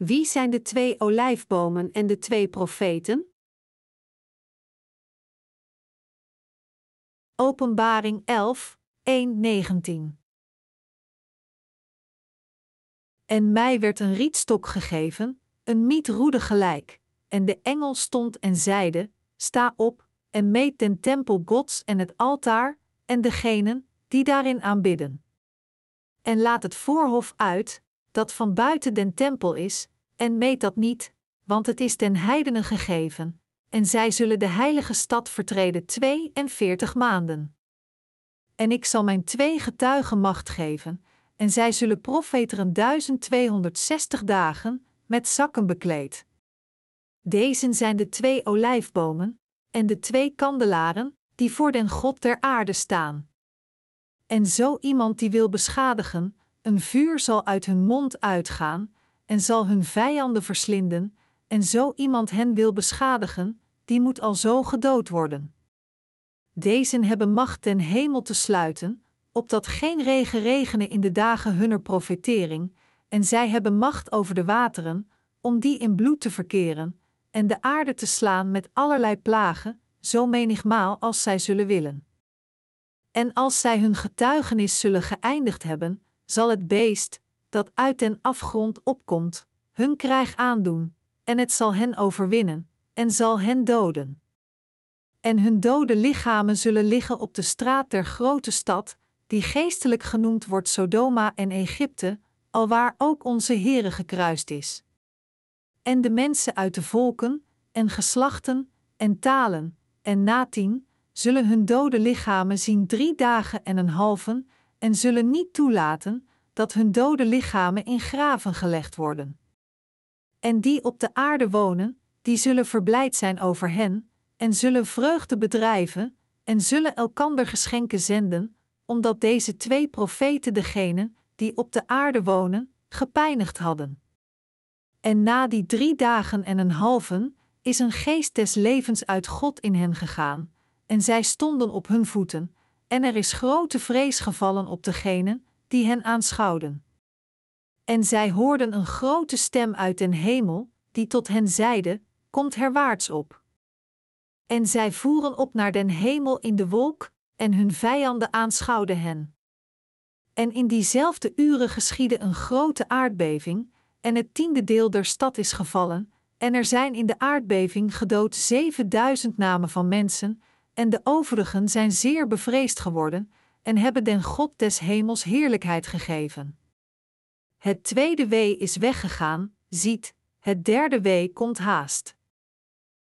Wie zijn de twee olijfbomen en de twee profeten? Openbaring 11, 1, 19. En mij werd een rietstok gegeven, een mietroede gelijk, en de engel stond en zeide: Sta op, en meet den tempel Gods en het altaar, en degenen die daarin aanbidden. En laat het voorhof uit, dat van buiten den tempel is, en meet dat niet, want het is den heidenen gegeven, en zij zullen de heilige stad vertreden twee en veertig maanden. En ik zal mijn twee getuigen macht geven, en zij zullen profeteren 1260 dagen, met zakken bekleed. Deze zijn de twee olijfbomen, en de twee kandelaren, die voor den God der aarde staan. En zo iemand die wil beschadigen, een vuur zal uit hun mond uitgaan, en zal hun vijanden verslinden, en zo iemand hen wil beschadigen, die moet al zo gedood worden. Deze hebben macht den hemel te sluiten, opdat geen regen regene in de dagen hunner profetering, en zij hebben macht over de wateren, om die in bloed te verkeren, en de aarde te slaan met allerlei plagen, zo menigmaal als zij zullen willen. En als zij hun getuigenis zullen geëindigd hebben, zal het beest, dat uit den afgrond opkomt, hun krijg aandoen, en het zal hen overwinnen, en zal hen doden. En hun dode lichamen zullen liggen op de straat der grote stad, die geestelijk genoemd wordt Sodoma en Egypte, alwaar ook onze Heere gekruist is. En de mensen uit de volken, en geslachten, en talen, en natien, zullen hun dode lichamen zien drie dagen en een halven, en zullen niet toelaten dat hun dode lichamen in graven gelegd worden. En die op de aarde wonen, die zullen verblijd zijn over hen, en zullen vreugde bedrijven, en zullen elkander geschenken zenden, omdat deze twee profeten degenen, die op de aarde wonen, gepijnigd hadden. En na die drie dagen en een halven is een geest des levens uit God in hen gegaan, en zij stonden op hun voeten, en er is grote vrees gevallen op degenen die hen aanschouwden. En zij hoorden een grote stem uit den hemel, die tot hen zeide: Komt herwaarts op. En zij voeren op naar den hemel in de wolk, en hun vijanden aanschouwden hen. En in diezelfde uren geschiedde een grote aardbeving, en het tiende deel der stad is gevallen, en er zijn in de aardbeving gedood zevenduizend namen van mensen, en de overigen zijn zeer bevreesd geworden, en hebben den God des hemels heerlijkheid gegeven. Het tweede wee is weggegaan, ziet, het derde wee komt haast.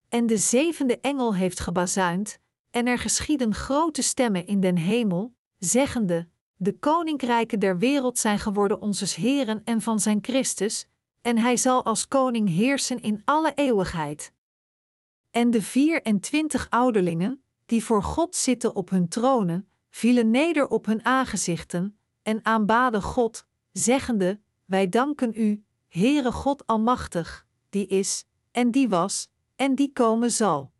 En de zevende engel heeft gebazuind, en er geschieden grote stemmen in den hemel, zeggende: De koninkrijken der wereld zijn geworden onzes Heren en van zijn Christus, en hij zal als koning heersen in alle eeuwigheid. En de vier en twintig ouderlingen, die voor God zitten op hun tronen, vielen neder op hun aangezichten en aanbaden God, zeggende: Wij danken u, Heere God Almachtig, die is, en die was, en die komen zal.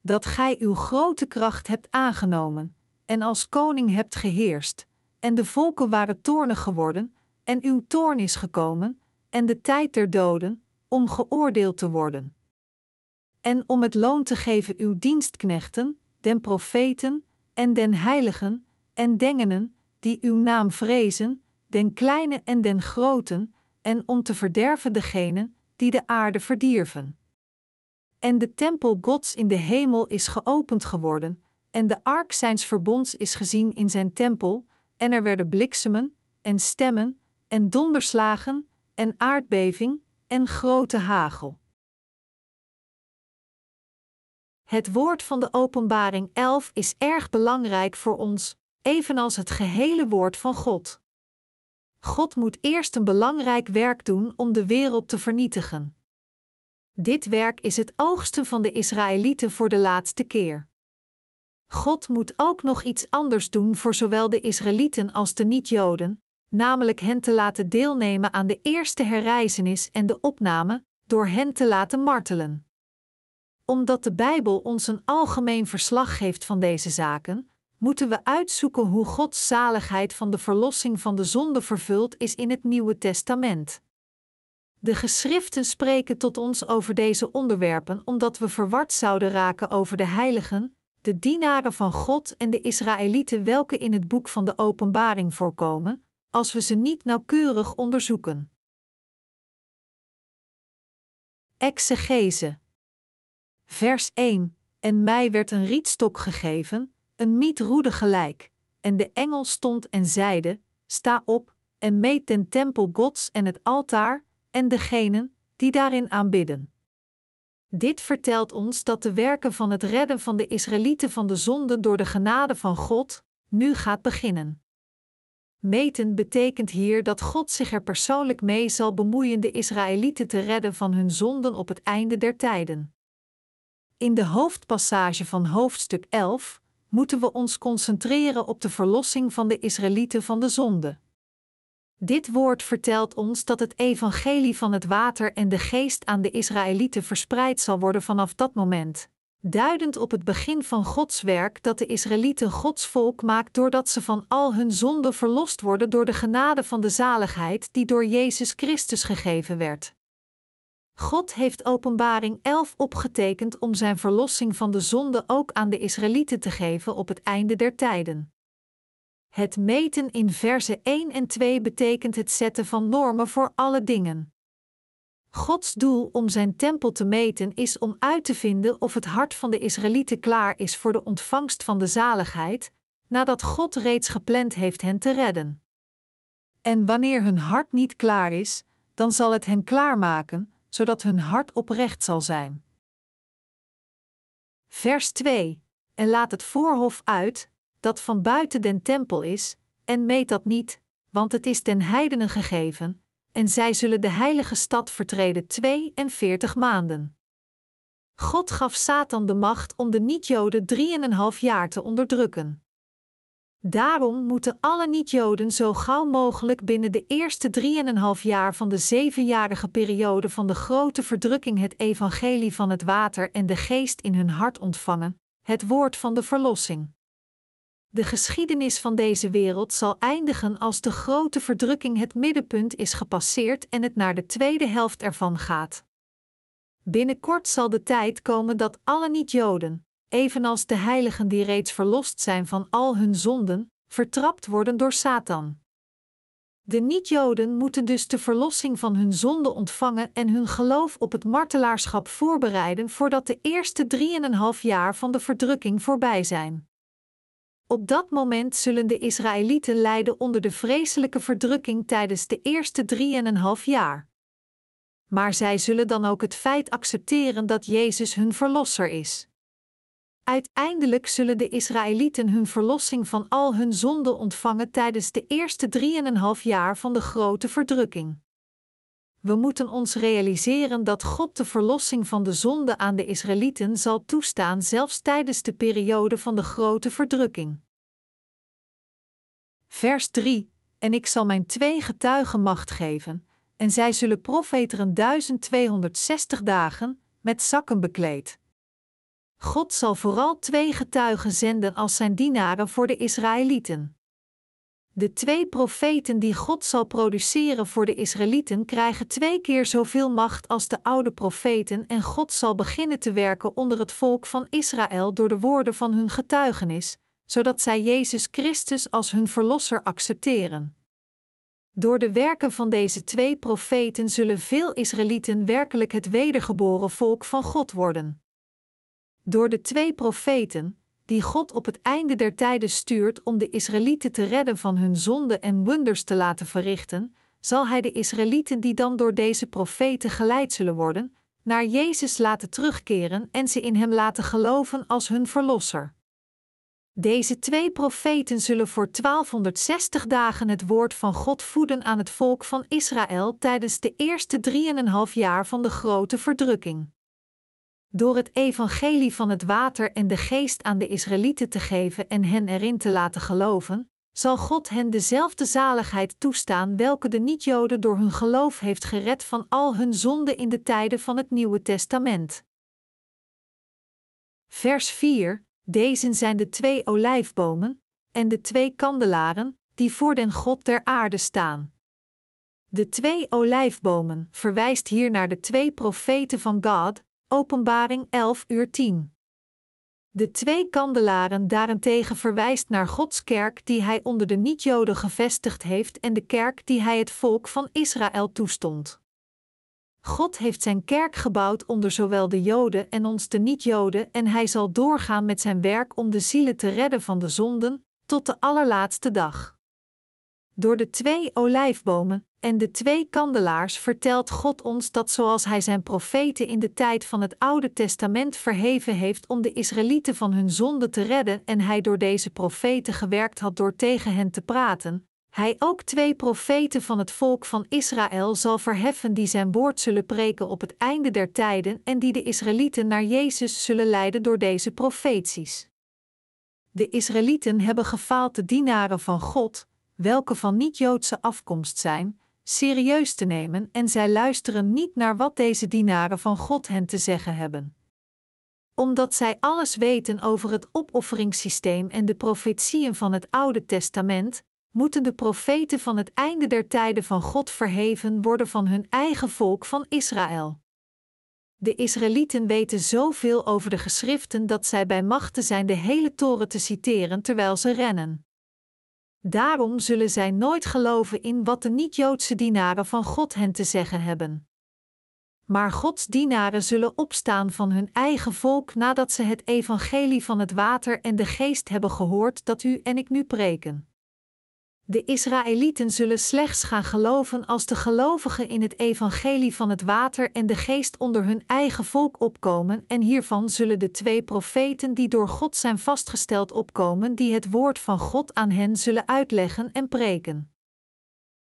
Dat gij uw grote kracht hebt aangenomen, en als koning hebt geheerst, en de volken waren toornig geworden, en uw toorn is gekomen, en de tijd der doden, om geoordeeld te worden. En om het loon te geven uw dienstknechten, den profeten, en den heiligen, en dengenen, die uw naam vrezen, den kleine en den groten, en om te verderven degenen, die de aarde verdierven. En de tempel Gods in de hemel is geopend geworden, en de ark zijns verbonds is gezien in zijn tempel, en er werden bliksemen, en stemmen, en donderslagen, en aardbeving, en grote hagel. Het woord van de Openbaring 11 is erg belangrijk voor ons, evenals het gehele woord van God. God moet eerst een belangrijk werk doen om de wereld te vernietigen. Dit werk is het oogsten van de Israëlieten voor de laatste keer. God moet ook nog iets anders doen voor zowel de Israëlieten als de niet-Joden, namelijk hen te laten deelnemen aan de eerste herreizenis en de opname, door hen te laten martelen. Omdat de Bijbel ons een algemeen verslag geeft van deze zaken, moeten we uitzoeken hoe Gods zaligheid van de verlossing van de zonde vervuld is in het Nieuwe Testament. De geschriften spreken tot ons over deze onderwerpen omdat we verward zouden raken over de heiligen, de dienaren van God en de Israëlieten welke in het boek van de Openbaring voorkomen, als we ze niet nauwkeurig onderzoeken. Exegese Vers 1 En mij werd een rietstok gegeven, een mietroede gelijk, en de engel stond en zeide: Sta op, en meet den tempel Gods en het altaar, en degenen die daarin aanbidden. Dit vertelt ons dat de werken van het redden van de Israëlieten van de zonde door de genade van God nu gaat beginnen. Meten betekent hier dat God zich er persoonlijk mee zal bemoeien de Israëlieten te redden van hun zonden op het einde der tijden. In de hoofdpassage van hoofdstuk 11 moeten we ons concentreren op de verlossing van de Israëlieten van de zonde. Dit woord vertelt ons dat het evangelie van het water en de geest aan de Israëlieten verspreid zal worden vanaf dat moment, duidend op het begin van Gods werk dat de Israëlieten Gods volk maakt doordat ze van al hun zonden verlost worden door de genade van de zaligheid die door Jezus Christus gegeven werd. God heeft Openbaring 11 opgetekend om zijn verlossing van de zonde ook aan de Israëlieten te geven op het einde der tijden. Het meten in verse 1 en 2 betekent het zetten van normen voor alle dingen. Gods doel om zijn tempel te meten is om uit te vinden of het hart van de Israëlieten klaar is voor de ontvangst van de zaligheid, nadat God reeds gepland heeft hen te redden. En wanneer hun hart niet klaar is, dan zal het hen klaarmaken, zodat hun hart oprecht zal zijn. Vers 2: En laat het voorhof uit, dat van buiten den tempel is, en meet dat niet, want het is den heidenen gegeven, en zij zullen de heilige stad vertreden twee en veertig maanden. God gaf Satan de macht om de niet-Joden drieënhalf jaar te onderdrukken. Daarom moeten alle niet-Joden zo gauw mogelijk binnen de eerste drieënhalf jaar van de zevenjarige periode van de grote verdrukking het evangelie van het water en de geest in hun hart ontvangen, het woord van de verlossing. De geschiedenis van deze wereld zal eindigen als de grote verdrukking het middenpunt is gepasseerd en het naar de tweede helft ervan gaat. Binnenkort zal de tijd komen dat alle niet-Joden, evenals de heiligen die reeds verlost zijn van al hun zonden, vertrapt worden door Satan. De niet-Joden moeten dus de verlossing van hun zonde ontvangen en hun geloof op het martelaarschap voorbereiden voordat de eerste drieënhalf jaar van de verdrukking voorbij zijn. Op dat moment zullen de Israëlieten lijden onder de vreselijke verdrukking tijdens de eerste drieënhalf jaar. Maar zij zullen dan ook het feit accepteren dat Jezus hun verlosser is. Uiteindelijk zullen de Israëlieten hun verlossing van al hun zonden ontvangen tijdens de eerste drieënhalf jaar van de grote verdrukking. We moeten ons realiseren dat God de verlossing van de zonde aan de Israëlieten zal toestaan zelfs tijdens de periode van de grote verdrukking. Vers 3: En ik zal mijn twee getuigen macht geven, en zij zullen profeteren 1260 dagen, met zakken bekleed. God zal vooral twee getuigen zenden als zijn dienaren voor de Israëlieten. De twee profeten die God zal produceren voor de Israëlieten krijgen twee keer zoveel macht als de oude profeten en God zal beginnen te werken onder het volk van Israël door de woorden van hun getuigenis, zodat zij Jezus Christus als hun verlosser accepteren. Door de werken van deze twee profeten zullen veel Israëlieten werkelijk het wedergeboren volk van God worden. Door de twee profeten, die God op het einde der tijden stuurt om de Israëlieten te redden van hun zonde en wonders te laten verrichten, zal Hij de Israëlieten die dan door deze profeten geleid zullen worden, naar Jezus laten terugkeren en ze in Hem laten geloven als hun Verlosser. Deze twee profeten zullen voor 1260 dagen het woord van God voeden aan het volk van Israël tijdens de eerste drieënhalf jaar van de grote verdrukking. Door het evangelie van het water en de geest aan de Israëlieten te geven en hen erin te laten geloven, zal God hen dezelfde zaligheid toestaan welke de niet-Joden door hun geloof heeft gered van al hun zonden in de tijden van het Nieuwe Testament. Vers 4 Deze zijn de twee olijfbomen en de twee kandelaren die voor den God der aarde staan. De twee olijfbomen verwijst hier naar de twee profeten van God, Openbaring 11 uur 10. De twee kandelaren daarentegen verwijst naar Gods kerk die hij onder de niet-Joden gevestigd heeft en de kerk die hij het volk van Israël toestond. God heeft zijn kerk gebouwd onder zowel de Joden en ons de niet-Joden en hij zal doorgaan met zijn werk om de zielen te redden van de zonden, tot de allerlaatste dag. Door de twee olijfbomen en de twee kandelaars vertelt God ons dat zoals Hij zijn profeten in de tijd van het Oude Testament verheven heeft om de Israëlieten van hun zonde te redden en Hij door deze profeten gewerkt had door tegen hen te praten, Hij ook twee profeten van het volk van Israël zal verheffen die zijn woord zullen preken op het einde der tijden en die de Israëlieten naar Jezus zullen leiden door deze profeties. De Israëlieten hebben gefaald de dienaren van God, welke van niet-Joodse afkomst zijn, serieus te nemen en zij luisteren niet naar wat deze dienaren van God hen te zeggen hebben. Omdat zij alles weten over het opofferingssysteem en de profetieën van het Oude Testament, moeten de profeten van het einde der tijden van God verheven worden van hun eigen volk van Israël. De Israëlieten weten zoveel over de geschriften dat zij bij machten zijn de hele toren te citeren terwijl ze rennen. Daarom zullen zij nooit geloven in wat de niet-Joodse dienaren van God hen te zeggen hebben. Maar Gods dienaren zullen opstaan van hun eigen volk nadat ze het evangelie van het water en de geest hebben gehoord dat u en ik nu preken. De Israëlieten zullen slechts gaan geloven als de gelovigen in het evangelie van het water en de geest onder hun eigen volk opkomen, en hiervan zullen de twee profeten die door God zijn vastgesteld opkomen, die het woord van God aan hen zullen uitleggen en preken.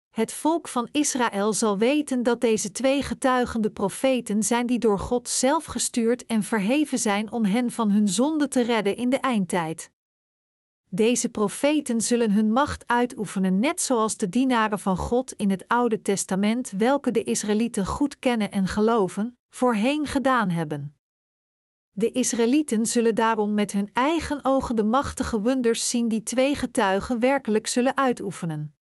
Het volk van Israël zal weten dat deze twee getuigende profeten zijn die door God zelf gestuurd en verheven zijn om hen van hun zonde te redden in de eindtijd. Deze profeten zullen hun macht uitoefenen, net zoals de dienaren van God in het Oude Testament, welke de Israëlieten goed kennen en geloven, voorheen gedaan hebben. De Israëlieten zullen daarom met hun eigen ogen de machtige wonders zien die twee getuigen werkelijk zullen uitoefenen.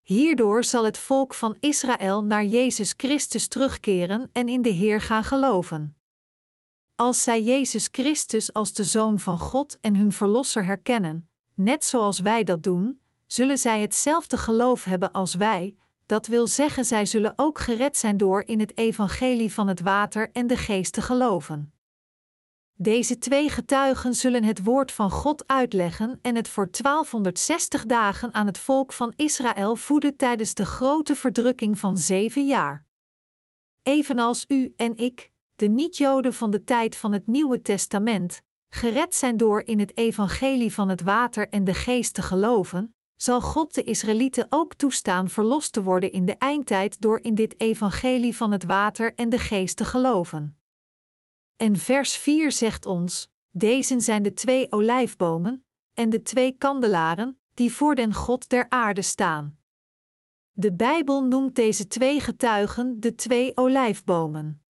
Hierdoor zal het volk van Israël naar Jezus Christus terugkeren en in de Heer gaan geloven. Als zij Jezus Christus als de Zoon van God en hun Verlosser herkennen, net zoals wij dat doen, zullen zij hetzelfde geloof hebben als wij, dat wil zeggen, zij zullen ook gered zijn door in het evangelie van het water en de geest te geloven. Deze twee getuigen zullen het woord van God uitleggen en het voor 1260 dagen aan het volk van Israël voeden tijdens de grote verdrukking van zeven jaar. Evenals u en ik, de niet-Joden van de tijd van het Nieuwe Testament, gered zijn door in het evangelie van het water en de geest te geloven, zal God de Israëlieten ook toestaan verlost te worden in de eindtijd door in dit evangelie van het water en de geest te geloven. En vers 4 zegt ons: Deze zijn de twee olijfbomen en de twee kandelaren die voor den God der aarde staan. De Bijbel noemt deze twee getuigen de twee olijfbomen.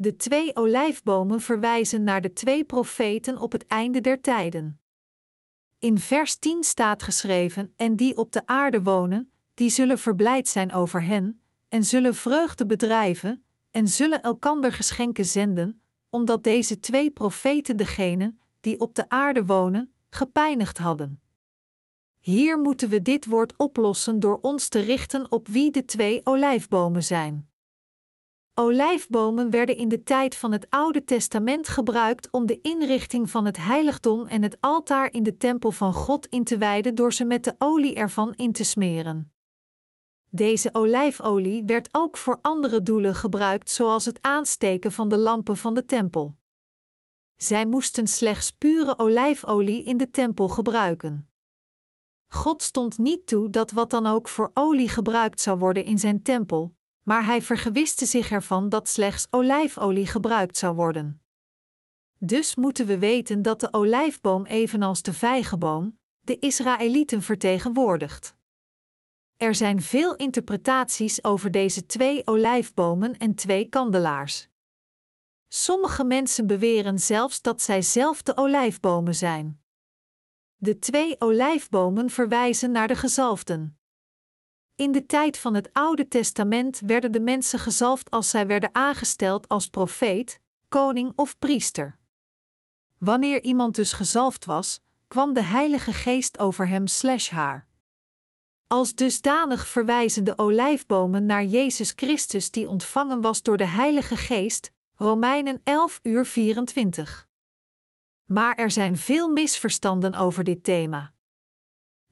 De twee olijfbomen verwijzen naar de twee profeten op het einde der tijden. In vers 10 staat geschreven: En die op de aarde wonen, die zullen verblijd zijn over hen, en zullen vreugde bedrijven, en zullen elkander geschenken zenden, omdat deze twee profeten degenen, die op de aarde wonen, gepijnigd hadden. Hier moeten we dit woord oplossen door ons te richten op wie de twee olijfbomen zijn. Olijfbomen werden in de tijd van het Oude Testament gebruikt om de inrichting van het heiligdom en het altaar in de tempel van God in te wijden door ze met de olie ervan in te smeren. Deze olijfolie werd ook voor andere doelen gebruikt, zoals het aansteken van de lampen van de tempel. Zij moesten slechts pure olijfolie in de tempel gebruiken. God stond niet toe dat wat dan ook voor olie gebruikt zou worden in zijn tempel, maar hij vergewiste zich ervan dat slechts olijfolie gebruikt zou worden. Dus moeten we weten dat de olijfboom evenals de vijgenboom de Israëlieten vertegenwoordigt. Er zijn veel interpretaties over deze twee olijfbomen en twee kandelaars. Sommige mensen beweren zelfs dat zij zelf de olijfbomen zijn. De twee olijfbomen verwijzen naar de gezalfden. In de tijd van het Oude Testament werden de mensen gezalfd als zij werden aangesteld als profeet, koning of priester. Wanneer iemand dus gezalfd was, kwam de Heilige Geest over hem slash haar. Als dusdanig verwijzen de olijfbomen naar Jezus Christus die ontvangen was door de Heilige Geest, Romeinen 11 uur 24. Maar er zijn veel misverstanden over dit thema.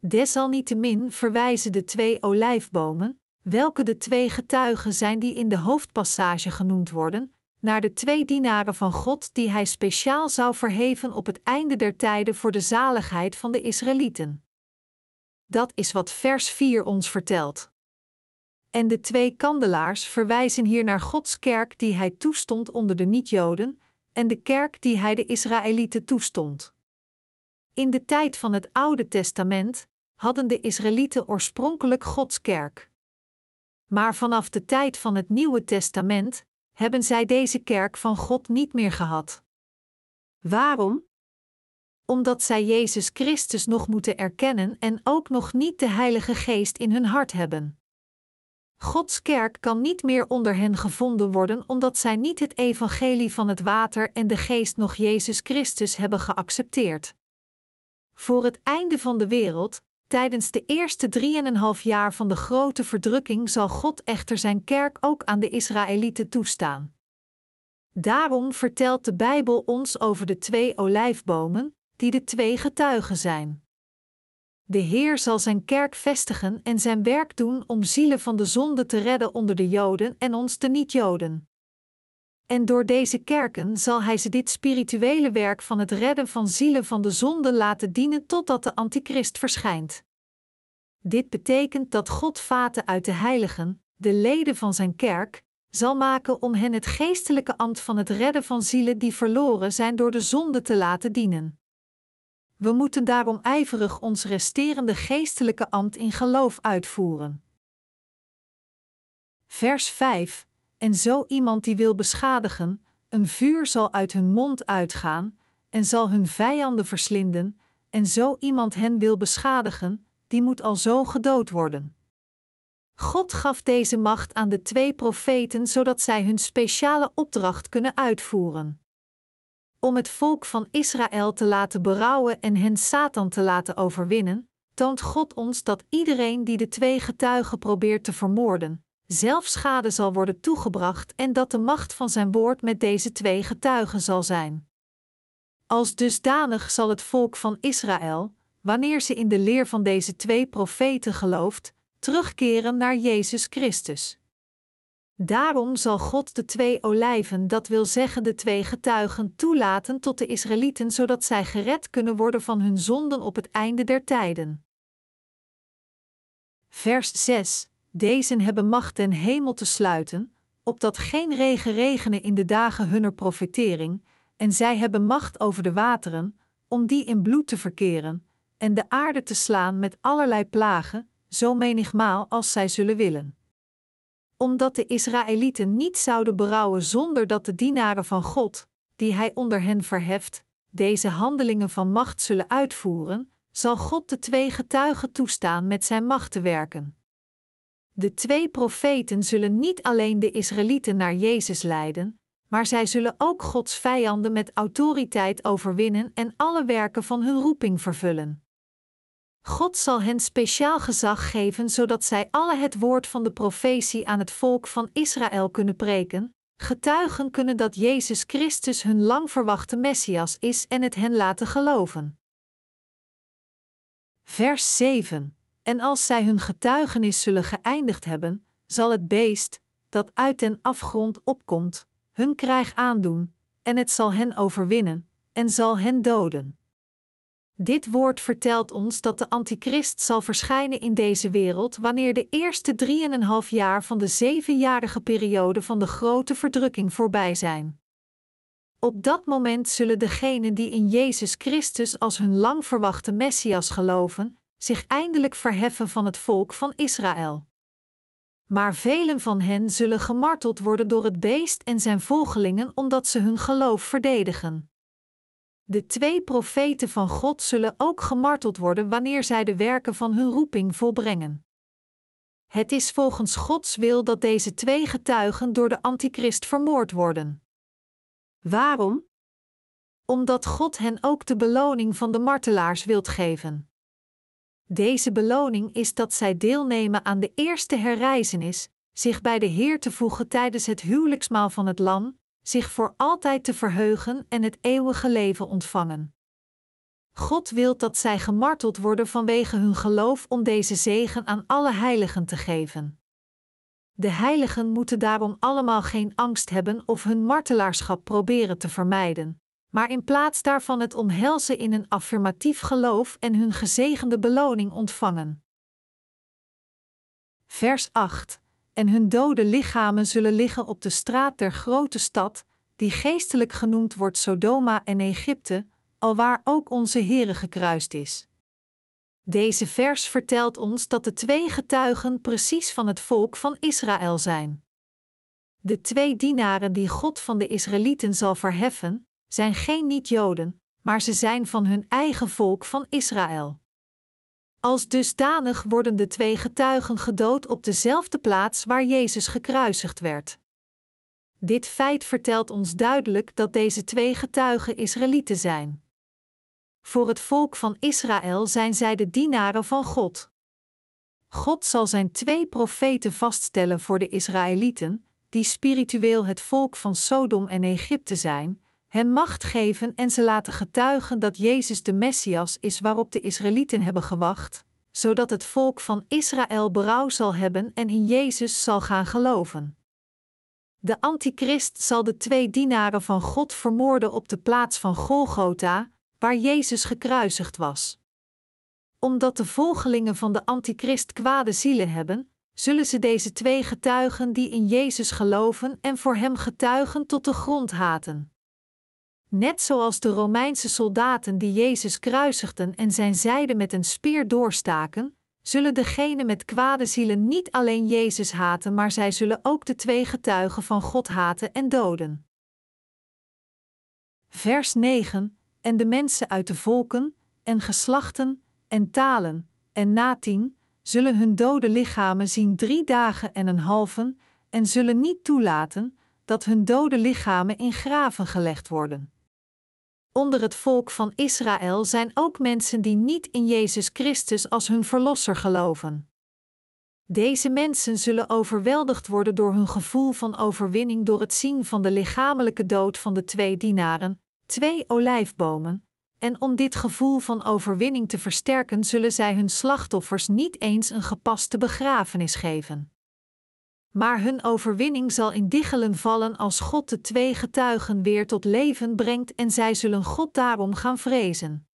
Desalniettemin verwijzen de twee olijfbomen, welke de twee getuigen zijn die in de hoofdpassage genoemd worden, naar de twee dienaren van God die hij speciaal zou verheven op het einde der tijden voor de zaligheid van de Israëlieten. Dat is wat vers 4 ons vertelt. En de twee kandelaars verwijzen hier naar Gods kerk die hij toestond onder de niet-Joden, en de kerk die hij de Israëlieten toestond. In de tijd van het Oude Testament hadden de Israëlieten oorspronkelijk Gods kerk. Maar vanaf de tijd van het Nieuwe Testament hebben zij deze kerk van God niet meer gehad. Waarom? Omdat zij Jezus Christus nog moeten erkennen en ook nog niet de Heilige Geest in hun hart hebben. Gods kerk kan niet meer onder hen gevonden worden omdat zij niet het evangelie van het water en de geest nog Jezus Christus hebben geaccepteerd. Voor het einde van de wereld, tijdens de eerste drieënhalf jaar van de grote verdrukking, zal God echter zijn kerk ook aan de Israëlieten toestaan. Daarom vertelt de Bijbel ons over de twee olijfbomen, die de twee getuigen zijn. De Heer zal zijn kerk vestigen en zijn werk doen om zielen van de zonde te redden onder de Joden en ons de niet-Joden. En door deze kerken zal hij ze dit spirituele werk van het redden van zielen van de zonde laten dienen totdat de Antichrist verschijnt. Dit betekent dat God vaten uit de heiligen, de leden van zijn kerk, zal maken om hen het geestelijke ambt van het redden van zielen die verloren zijn door de zonde te laten dienen. We moeten daarom ijverig ons resterende geestelijke ambt in geloof uitvoeren. Vers 5 En zo iemand die wil beschadigen, een vuur zal uit hun mond uitgaan, en zal hun vijanden verslinden, en zo iemand hen wil beschadigen, die moet al zo gedood worden. God gaf deze macht aan de twee profeten zodat zij hun speciale opdracht kunnen uitvoeren om het volk van Israël te laten berouwen en hen Satan te laten overwinnen, toont God ons dat iedereen die de twee getuigen probeert te vermoorden, zelf schade zal worden toegebracht en dat de macht van zijn woord met deze twee getuigen zal zijn. Als dusdanig zal het volk van Israël, wanneer ze in de leer van deze twee profeten gelooft, terugkeren naar Jezus Christus. Daarom zal God de twee olijven, dat wil zeggen de twee getuigen, toelaten tot de Israëlieten, zodat zij gered kunnen worden van hun zonden op het einde der tijden. Vers 6: Deze hebben macht den hemel te sluiten, opdat geen regen regene in de dagen hunner profetering, en zij hebben macht over de wateren, om die in bloed te verkeren, en de aarde te slaan met allerlei plagen, zo menigmaal als zij zullen willen omdat de Israëlieten niet zouden berouwen zonder dat de dienaren van God, die hij onder hen verheft, deze handelingen van macht zullen uitvoeren, zal God de twee getuigen toestaan met zijn macht te werken. De twee profeten zullen niet alleen de Israëlieten naar Jezus leiden, maar zij zullen ook Gods vijanden met autoriteit overwinnen en alle werken van hun roeping vervullen. God zal hen speciaal gezag geven zodat zij alle het woord van de profetie aan het volk van Israël kunnen preken, getuigen kunnen dat Jezus Christus hun lang verwachte Messias is en het hen laten geloven. Vers 7 En als zij hun getuigenis zullen geëindigd hebben, zal het beest, dat uit den afgrond opkomt, hun krijg aandoen, en het zal hen overwinnen, en zal hen doden. Dit woord vertelt ons dat de Antichrist zal verschijnen in deze wereld wanneer de eerste drieënhalf jaar van de zevenjarige periode van de grote verdrukking voorbij zijn. Op dat moment zullen degenen die in Jezus Christus als hun lang verwachte Messias geloven, zich eindelijk verheffen van het volk van Israël. Maar velen van hen zullen gemarteld worden door het beest en zijn volgelingen omdat ze hun geloof verdedigen. De twee profeten van God zullen ook gemarteld worden wanneer zij de werken van hun roeping volbrengen. Het is volgens Gods wil dat deze twee getuigen door de antichrist vermoord worden. Waarom? Omdat God hen ook de beloning van de martelaars wilt geven. Deze beloning is dat zij deelnemen aan de eerste herreizenis, zich bij de Heer te voegen tijdens het huwelijksmaal van het Lam, zich voor altijd te verheugen en het eeuwige leven ontvangen. God wil dat zij gemarteld worden vanwege hun geloof om deze zegen aan alle heiligen te geven. De heiligen moeten daarom allemaal geen angst hebben of hun martelaarschap proberen te vermijden, maar in plaats daarvan het omhelzen in een affirmatief geloof en hun gezegende beloning ontvangen. Vers 8 en hun dode lichamen zullen liggen op de straat der grote stad, die geestelijk genoemd wordt Sodoma en Egypte, alwaar ook onze Heere gekruist is. Deze vers vertelt ons dat de twee getuigen precies van het volk van Israël zijn. De twee dienaren die God van de Israëlieten zal verheffen, zijn geen niet-Joden, maar ze zijn van hun eigen volk van Israël. Als dusdanig worden de twee getuigen gedood op dezelfde plaats waar Jezus gekruisigd werd. Dit feit vertelt ons duidelijk dat deze twee getuigen Israëlieten zijn. Voor het volk van Israël zijn zij de dienaren van God. God zal zijn twee profeten vaststellen voor de Israëlieten, die spiritueel het volk van Sodom en Egypte zijn, hen macht geven en ze laten getuigen dat Jezus de Messias is waarop de Israëlieten hebben gewacht, zodat het volk van Israël berouw zal hebben en in Jezus zal gaan geloven. De antichrist zal de twee dienaren van God vermoorden op de plaats van Golgotha, waar Jezus gekruisigd was. Omdat de volgelingen van de antichrist kwade zielen hebben, zullen ze deze twee getuigen die in Jezus geloven en voor hem getuigen tot de grond haten. Net zoals de Romeinse soldaten die Jezus kruisigden en zijn zijde met een speer doorstaken, zullen degenen met kwade zielen niet alleen Jezus haten, maar zij zullen ook de twee getuigen van God haten en doden. Vers 9: En de mensen uit de volken, en geslachten, en talen, en natien, zullen hun dode lichamen zien drie dagen en een halven, en zullen niet toelaten dat hun dode lichamen in graven gelegd worden. Onder het volk van Israël zijn ook mensen die niet in Jezus Christus als hun verlosser geloven. Deze mensen zullen overweldigd worden door hun gevoel van overwinning door het zien van de lichamelijke dood van de twee dienaren, twee olijfbomen, en om dit gevoel van overwinning te versterken, zullen zij hun slachtoffers niet eens een gepaste begrafenis geven maar hun overwinning zal in diggelen vallen als God de twee getuigen weer tot leven brengt en zij zullen God daarom gaan vrezen.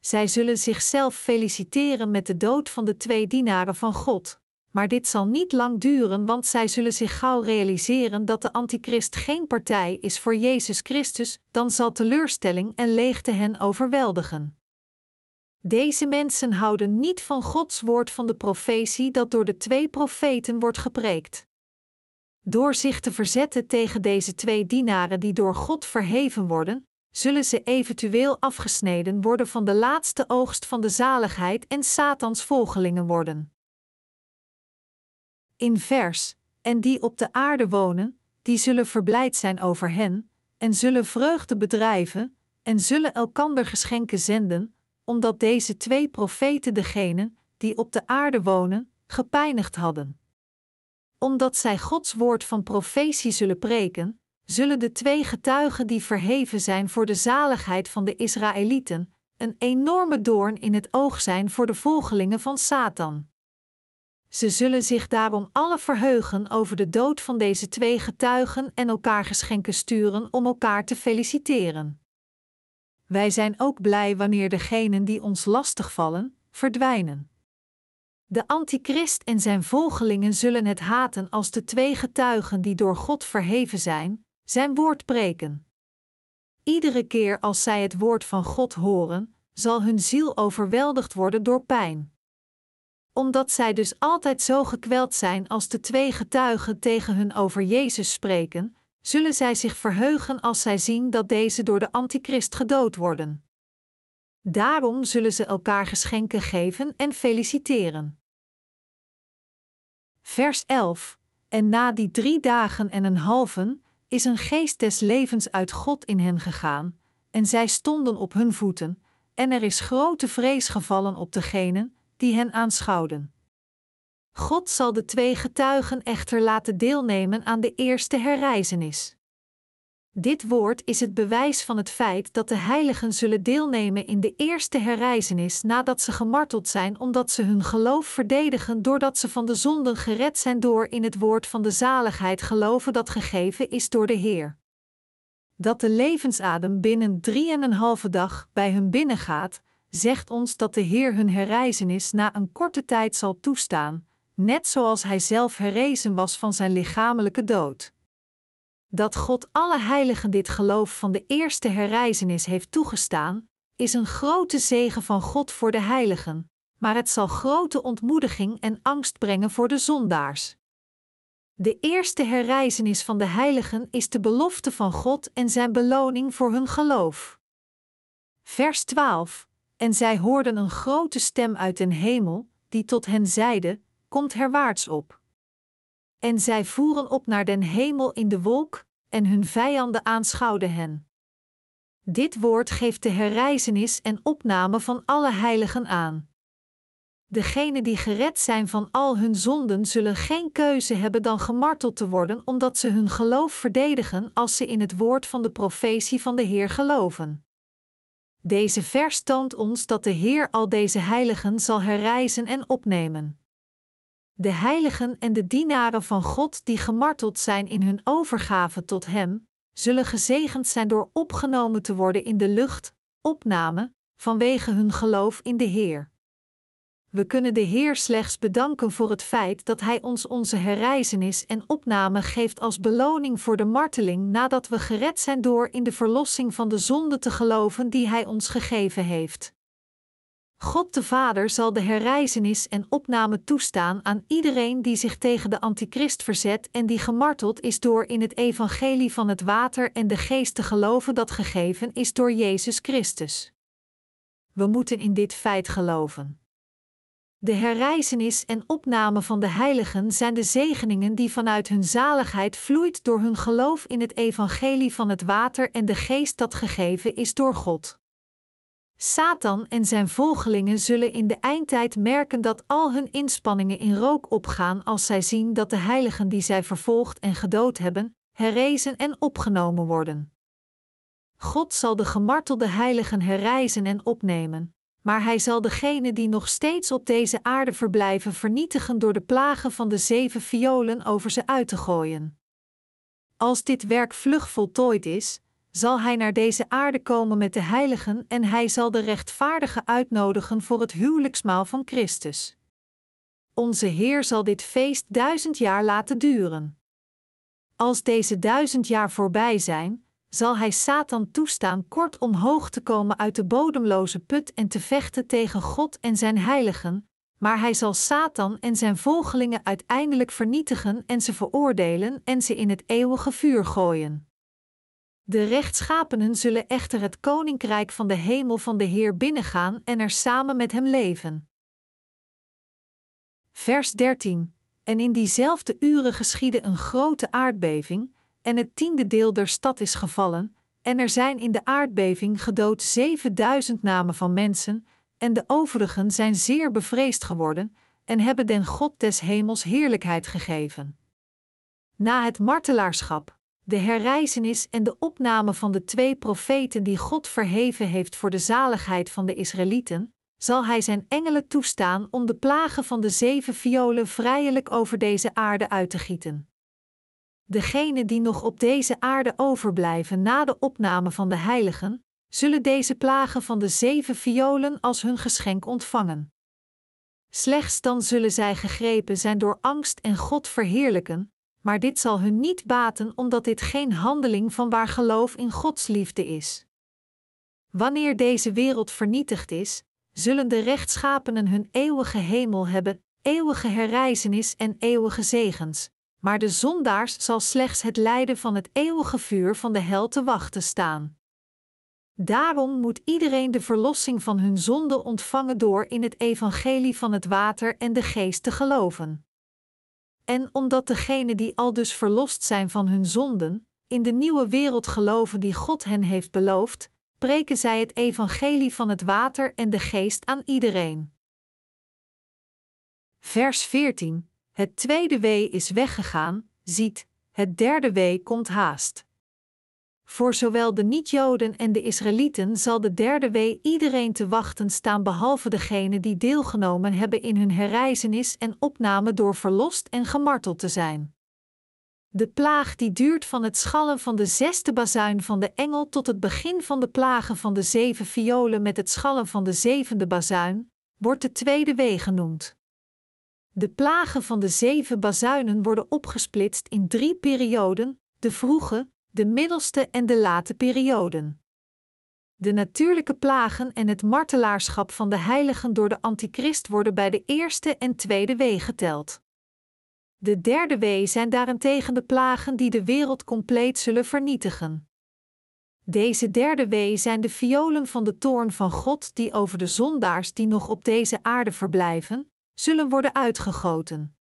Zij zullen zichzelf feliciteren met de dood van de twee dienaren van God, maar dit zal niet lang duren, want zij zullen zich gauw realiseren dat de antichrist geen partij is voor Jezus Christus, dan zal teleurstelling en leegte hen overweldigen. Deze mensen houden niet van Gods woord van de profetie dat door de twee profeten wordt gepreekt. Door zich te verzetten tegen deze twee dienaren die door God verheven worden, zullen ze eventueel afgesneden worden van de laatste oogst van de zaligheid en Satans volgelingen worden. In vers: En die op de aarde wonen, die zullen verblijd zijn over hen, en zullen vreugde bedrijven, en zullen elkander geschenken zenden, omdat deze twee profeten degenen, die op de aarde wonen, gepijnigd hadden. Omdat zij Gods woord van profetie zullen preken, zullen de twee getuigen die verheven zijn voor de zaligheid van de Israëlieten, een enorme doorn in het oog zijn voor de volgelingen van Satan. Ze zullen zich daarom alle verheugen over de dood van deze twee getuigen en elkaar geschenken sturen om elkaar te feliciteren. Wij zijn ook blij wanneer degenen die ons lastig vallen, verdwijnen. De antichrist en zijn volgelingen zullen het haten als de twee getuigen die door God verheven zijn, zijn woord preken. Iedere keer als zij het woord van God horen, zal hun ziel overweldigd worden door pijn. Omdat zij dus altijd zo gekweld zijn als de twee getuigen tegen hun over Jezus spreken, zullen zij zich verheugen als zij zien dat deze door de antichrist gedood worden. Daarom zullen ze elkaar geschenken geven en feliciteren. Vers 11. En na die drie dagen en een halven is een geest des levens uit God in hen gegaan, en zij stonden op hun voeten, en er is grote vrees gevallen op degenen die hen aanschouwden. God zal de twee getuigen echter laten deelnemen aan de eerste herreizenis. Dit woord is het bewijs van het feit dat de heiligen zullen deelnemen in de eerste herreizenis nadat ze gemarteld zijn, omdat ze hun geloof verdedigen doordat ze van de zonden gered zijn door in het woord van de zaligheid geloven dat gegeven is door de Heer. Dat de levensadem binnen drie en een halve dag bij hun binnengaat, zegt ons dat de Heer hun herreizenis na een korte tijd zal toestaan, net zoals Hij zelf herrezen was van zijn lichamelijke dood. Dat God alle heiligen dit geloof van de eerste herreizenis heeft toegestaan, is een grote zegen van God voor de heiligen, maar het zal grote ontmoediging en angst brengen voor de zondaars. De eerste herreizenis van de heiligen is de belofte van God en zijn beloning voor hun geloof. Vers 12: En zij hoorden een grote stem uit den hemel, die tot hen zeide: Komt herwaarts op. En zij voeren op naar den hemel in de wolk, en hun vijanden aanschouwden hen. Dit woord geeft de herreizenis en opname van alle heiligen aan. Degenen die gered zijn van al hun zonden zullen geen keuze hebben dan gemarteld te worden, omdat ze hun geloof verdedigen als ze in het woord van de profetie van de Heer geloven. Deze vers toont ons dat de Heer al deze heiligen zal herreizen en opnemen de heiligen en de dienaren van God die gemarteld zijn in hun overgave tot Hem, zullen gezegend zijn door opgenomen te worden in de lucht, opname, vanwege hun geloof in de Heer. We kunnen de Heer slechts bedanken voor het feit dat Hij ons onze herreizenis en opname geeft als beloning voor de marteling nadat we gered zijn door in de verlossing van de zonde te geloven die Hij ons gegeven heeft. God de Vader zal de herreizenis en opname toestaan aan iedereen die zich tegen de antichrist verzet en die gemarteld is door in het evangelie van het water en de geest te geloven dat gegeven is door Jezus Christus. We moeten in dit feit geloven. De herreizenis en opname van de heiligen zijn de zegeningen die vanuit hun zaligheid vloeit door hun geloof in het evangelie van het water en de geest dat gegeven is door God. Satan en zijn volgelingen zullen in de eindtijd merken dat al hun inspanningen in rook opgaan als zij zien dat de heiligen die zij vervolgd en gedood hebben, herrezen en opgenomen worden. God zal de gemartelde heiligen herreizen en opnemen, maar hij zal degenen die nog steeds op deze aarde verblijven vernietigen door de plagen van de zeven violen over ze uit te gooien. Als dit werk vlug voltooid is, zal hij naar deze aarde komen met de heiligen en hij zal de rechtvaardigen uitnodigen voor het huwelijksmaal van Christus. Onze Heer zal dit feest duizend jaar laten duren. Als deze duizend jaar voorbij zijn, zal hij Satan toestaan kort omhoog te komen uit de bodemloze put en te vechten tegen God en zijn heiligen, maar hij zal Satan en zijn volgelingen uiteindelijk vernietigen en ze veroordelen en ze in het eeuwige vuur gooien. De rechtschapenen zullen echter het koninkrijk van de hemel van de Heer binnengaan en er samen met hem leven. Vers 13. En in diezelfde uren geschiedde een grote aardbeving, en het tiende deel der stad is gevallen, en er zijn in de aardbeving gedood zevenduizend namen van mensen, en de overigen zijn zeer bevreesd geworden, en hebben den God des hemels heerlijkheid gegeven. Na het martelaarschap, de herreizenis en de opname van de twee profeten die God verheven heeft voor de zaligheid van de Israëlieten, zal Hij zijn engelen toestaan om de plagen van de zeven violen vrijelijk over deze aarde uit te gieten. Degenen die nog op deze aarde overblijven na de opname van de heiligen, zullen deze plagen van de zeven violen als hun geschenk ontvangen. Slechts dan zullen zij gegrepen zijn door angst en God verheerlijken, maar dit zal hun niet baten omdat dit geen handeling van waar geloof in Gods liefde is. Wanneer deze wereld vernietigd is, zullen de rechtschapenen hun eeuwige hemel hebben, eeuwige herreizenis en eeuwige zegens, maar de zondaars zal slechts het lijden van het eeuwige vuur van de hel te wachten staan. Daarom moet iedereen de verlossing van hun zonde ontvangen door in het evangelie van het water en de geest te geloven. En omdat degenen die al dus verlost zijn van hun zonden, in de nieuwe wereld geloven die God hen heeft beloofd, preken zij het evangelie van het water en de geest aan iedereen. Vers 14: Het tweede wee is weggegaan, ziet, het derde wee komt haast. Voor zowel de niet-Joden en de Israëlieten zal de derde wee iedereen te wachten staan, behalve degenen die deelgenomen hebben in hun herreizenis en opname door verlost en gemarteld te zijn. De plaag die duurt van het schallen van de zesde bazuin van de engel tot het begin van de plagen van de zeven violen met het schallen van de zevende bazuin, wordt de tweede wee genoemd. De plagen van de zeven bazuinen worden opgesplitst in drie perioden: de vroege, de middelste en de late perioden. De natuurlijke plagen en het martelaarschap van de heiligen door de antichrist worden bij de eerste en tweede wee geteld. De derde wee zijn daarentegen de plagen die de wereld compleet zullen vernietigen. Deze derde wee zijn de violen van de toorn van God die over de zondaars die nog op deze aarde verblijven, zullen worden uitgegoten.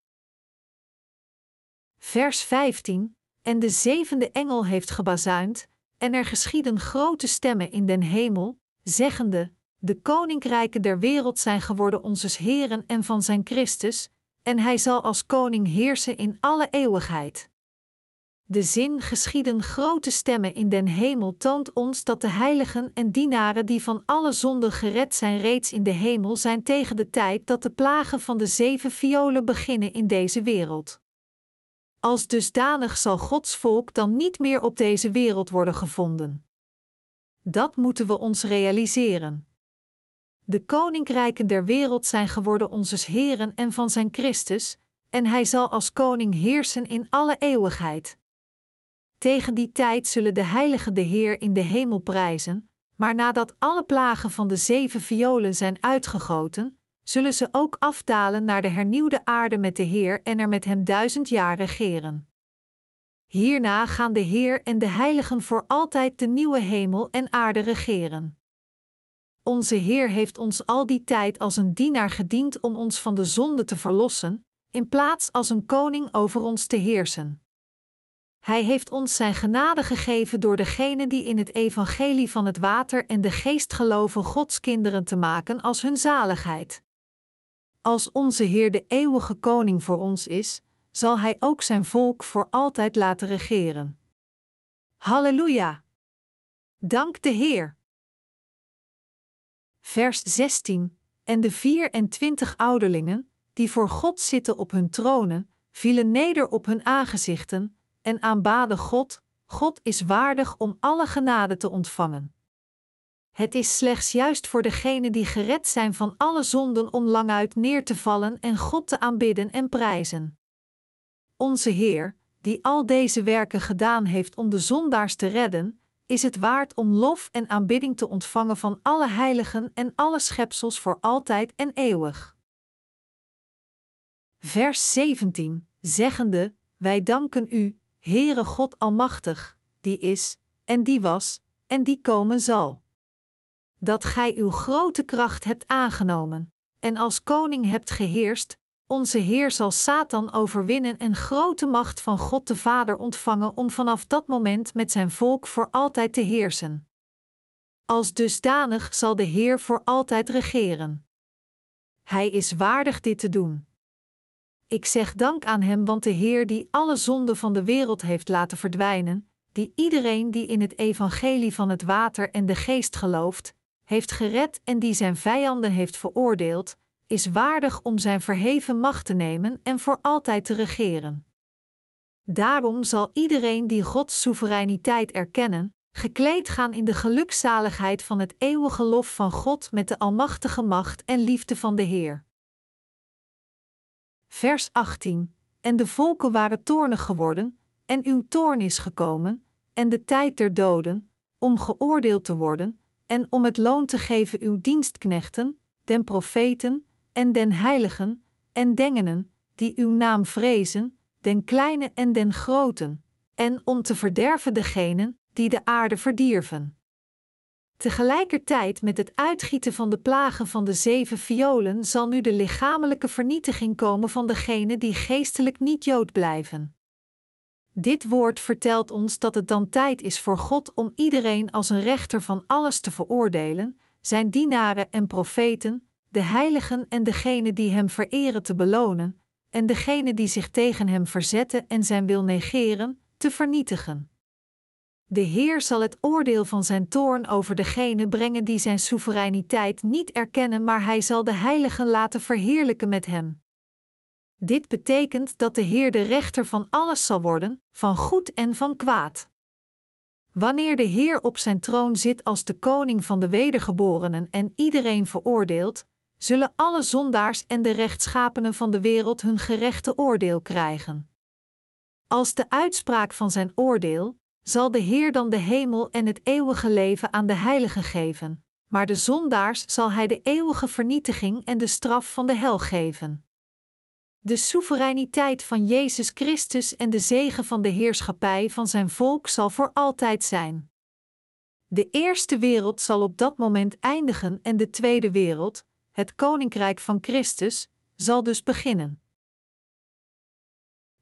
Vers 15 En de zevende engel heeft gebazuind, en er geschieden grote stemmen in den hemel, zeggende: De koninkrijken der wereld zijn geworden onzes Heren en van zijn Christus, en hij zal als koning heersen in alle eeuwigheid. De zin geschieden grote stemmen in den hemel toont ons dat de heiligen en dienaren die van alle zonden gered zijn reeds in de hemel zijn tegen de tijd dat de plagen van de zeven violen beginnen in deze wereld. Als dusdanig zal Gods volk dan niet meer op deze wereld worden gevonden. Dat moeten we ons realiseren. De koninkrijken der wereld zijn geworden onzes Heren en van zijn Christus, en hij zal als koning heersen in alle eeuwigheid. Tegen die tijd zullen de heiligen de Heer in de hemel prijzen, maar nadat alle plagen van de zeven violen zijn uitgegoten, zullen ze ook afdalen naar de hernieuwde aarde met de Heer en er met hem duizend jaar regeren. Hierna gaan de Heer en de heiligen voor altijd de nieuwe hemel en aarde regeren. Onze Heer heeft ons al die tijd als een dienaar gediend om ons van de zonde te verlossen, in plaats als een koning over ons te heersen. Hij heeft ons zijn genade gegeven door degenen die in het evangelie van het water en de geest geloven Gods kinderen te maken als hun zaligheid. Als onze Heer de eeuwige koning voor ons is, zal Hij ook zijn volk voor altijd laten regeren. Halleluja! Dank de Heer! Vers 16: En de vier en twintig ouderlingen, die voor God zitten op hun tronen, vielen neder op hun aangezichten en aanbaden God: God is waardig om alle genade te ontvangen. Het is slechts juist voor degenen die gered zijn van alle zonden om languit neer te vallen en God te aanbidden en prijzen. Onze Heer, die al deze werken gedaan heeft om de zondaars te redden, is het waard om lof en aanbidding te ontvangen van alle heiligen en alle schepsels voor altijd en eeuwig. Vers 17, zeggende: Wij danken U, Heere God Almachtig, die is, en die was, en die komen zal. Dat Gij uw grote kracht hebt aangenomen, en als koning hebt geheerst, onze Heer zal Satan overwinnen en grote macht van God de Vader ontvangen om vanaf dat moment met zijn volk voor altijd te heersen. Als dusdanig zal de Heer voor altijd regeren. Hij is waardig dit te doen. Ik zeg dank aan Hem, want de Heer die alle zonden van de wereld heeft laten verdwijnen, die iedereen die in het evangelie van het water en de geest gelooft, heeft gered en die zijn vijanden heeft veroordeeld, is waardig om zijn verheven macht te nemen en voor altijd te regeren. Daarom zal iedereen die Gods soevereiniteit erkennen, gekleed gaan in de gelukzaligheid van het eeuwige lof van God met de almachtige macht en liefde van de Heer. Vers 18: En de volken waren toornig geworden, en uw toorn is gekomen, en de tijd der doden, om geoordeeld te worden, en om het loon te geven uw dienstknechten, den profeten, en den heiligen, en dengenen, die uw naam vrezen, den kleine en den groten, en om te verderven degenen, die de aarde verdierven. Tegelijkertijd met het uitgieten van de plagen van de zeven violen zal nu de lichamelijke vernietiging komen van degenen die geestelijk niet Jood blijven. Dit woord vertelt ons dat het dan tijd is voor God om iedereen als een rechter van alles te veroordelen, zijn dienaren en profeten, de heiligen en degenen die hem vereren te belonen, en degenen die zich tegen hem verzetten en zijn wil negeren, te vernietigen. De Heer zal het oordeel van zijn toorn over degenen brengen die zijn soevereiniteit niet erkennen, maar hij zal de heiligen laten verheerlijken met hem. Dit betekent dat de Heer de rechter van alles zal worden, van goed en van kwaad. Wanneer de Heer op zijn troon zit als de koning van de wedergeborenen en iedereen veroordeelt, zullen alle zondaars en de rechtschapenen van de wereld hun gerechte oordeel krijgen. Als de uitspraak van zijn oordeel, zal de Heer dan de hemel en het eeuwige leven aan de heiligen geven, maar de zondaars zal hij de eeuwige vernietiging en de straf van de hel geven. De soevereiniteit van Jezus Christus en de zegen van de heerschappij van zijn volk zal voor altijd zijn. De eerste wereld zal op dat moment eindigen en de tweede wereld, het koninkrijk van Christus, zal dus beginnen.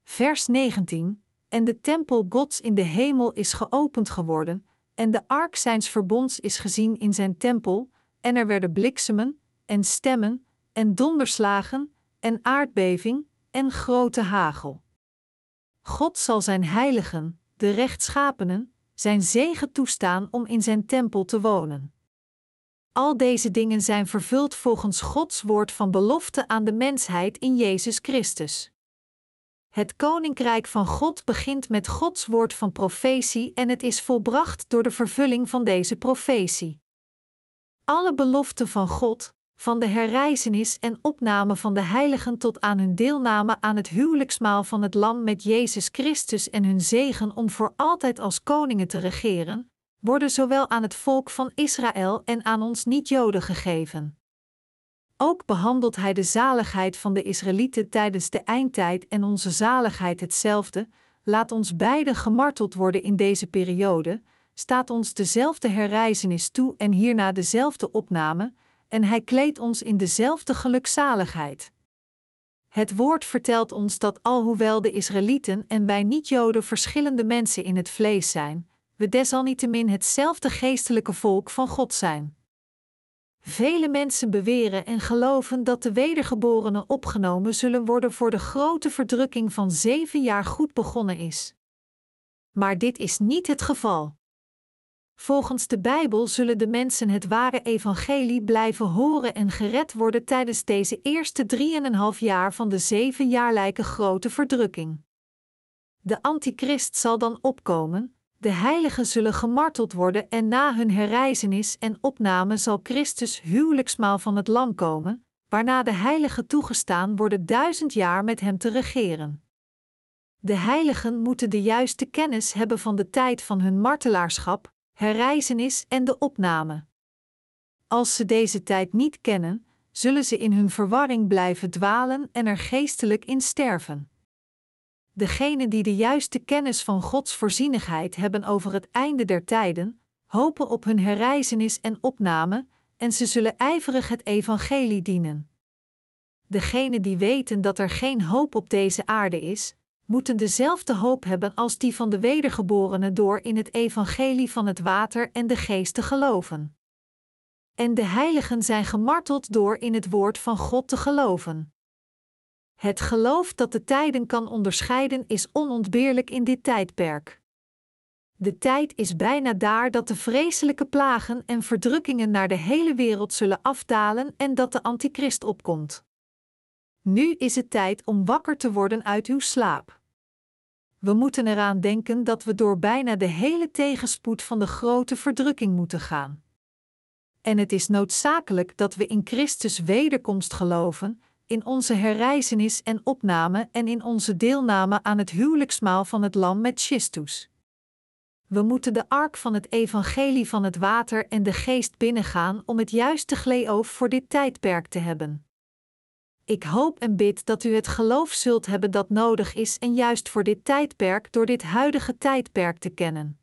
Vers 19 En de tempel Gods in de hemel is geopend geworden, en de ark zijns verbonds is gezien in zijn tempel, en er werden bliksemen, en stemmen, en donderslagen, en aardbeving, en grote hagel. God zal zijn heiligen, de rechtschapenen, zijn zegen toestaan om in zijn tempel te wonen. Al deze dingen zijn vervuld volgens Gods woord van belofte aan de mensheid in Jezus Christus. Het koninkrijk van God begint met Gods woord van profetie en het is volbracht door de vervulling van deze profetie. Alle beloften van God, van de herrijzenis en opname van de heiligen tot aan hun deelname aan het huwelijksmaal van het Lam met Jezus Christus en hun zegen om voor altijd als koningen te regeren, worden zowel aan het volk van Israël en aan ons niet-Joden gegeven. Ook behandelt hij de zaligheid van de Israëlieten tijdens de eindtijd en onze zaligheid hetzelfde, laat ons beiden gemarteld worden in deze periode, staat ons dezelfde herrijzenis toe en hierna dezelfde opname, en hij kleedt ons in dezelfde gelukzaligheid. Het woord vertelt ons dat alhoewel de Israëlieten en wij niet-Joden verschillende mensen in het vlees zijn, we desalniettemin hetzelfde geestelijke volk van God zijn. Vele mensen beweren en geloven dat de wedergeborenen opgenomen zullen worden voor de grote verdrukking van zeven jaar goed begonnen is. Maar dit is niet het geval. Volgens de Bijbel zullen de mensen het ware evangelie blijven horen en gered worden tijdens deze eerste drieënhalf jaar van de zevenjaarlijke grote verdrukking. De antichrist zal dan opkomen, de heiligen zullen gemarteld worden en na hun herrijzenis en opname zal Christus huwelijksmaal van het lam komen, waarna de heiligen toegestaan worden duizend jaar met hem te regeren. De heiligen moeten de juiste kennis hebben van de tijd van hun martelaarschap, herrijzenis en de opname. Als ze deze tijd niet kennen, zullen ze in hun verwarring blijven dwalen en er geestelijk in sterven. Degenen die de juiste kennis van Gods voorzienigheid hebben over het einde der tijden, hopen op hun herrijzenis en opname, en ze zullen ijverig het evangelie dienen. Degenen die weten dat er geen hoop op deze aarde is, moeten dezelfde hoop hebben als die van de wedergeborenen door in het evangelie van het water en de geest te geloven. En de heiligen zijn gemarteld door in het woord van God te geloven. Het geloof dat de tijden kan onderscheiden is onontbeerlijk in dit tijdperk. De tijd is bijna daar dat de vreselijke plagen en verdrukkingen naar de hele wereld zullen afdalen en dat de antichrist opkomt. Nu is het tijd om wakker te worden uit uw slaap. We moeten eraan denken dat we door bijna de hele tegenspoed van de grote verdrukking moeten gaan. En het is noodzakelijk dat we in Christus wederkomst geloven, in onze herrijzenis en opname en in onze deelname aan het huwelijksmaal van het Lam met Christus. We moeten de ark van het evangelie van het water en de geest binnengaan om het juiste gleoof voor dit tijdperk te hebben. Ik hoop en bid dat u het geloof zult hebben dat nodig is en juist voor dit tijdperk door dit huidige tijdperk te kennen.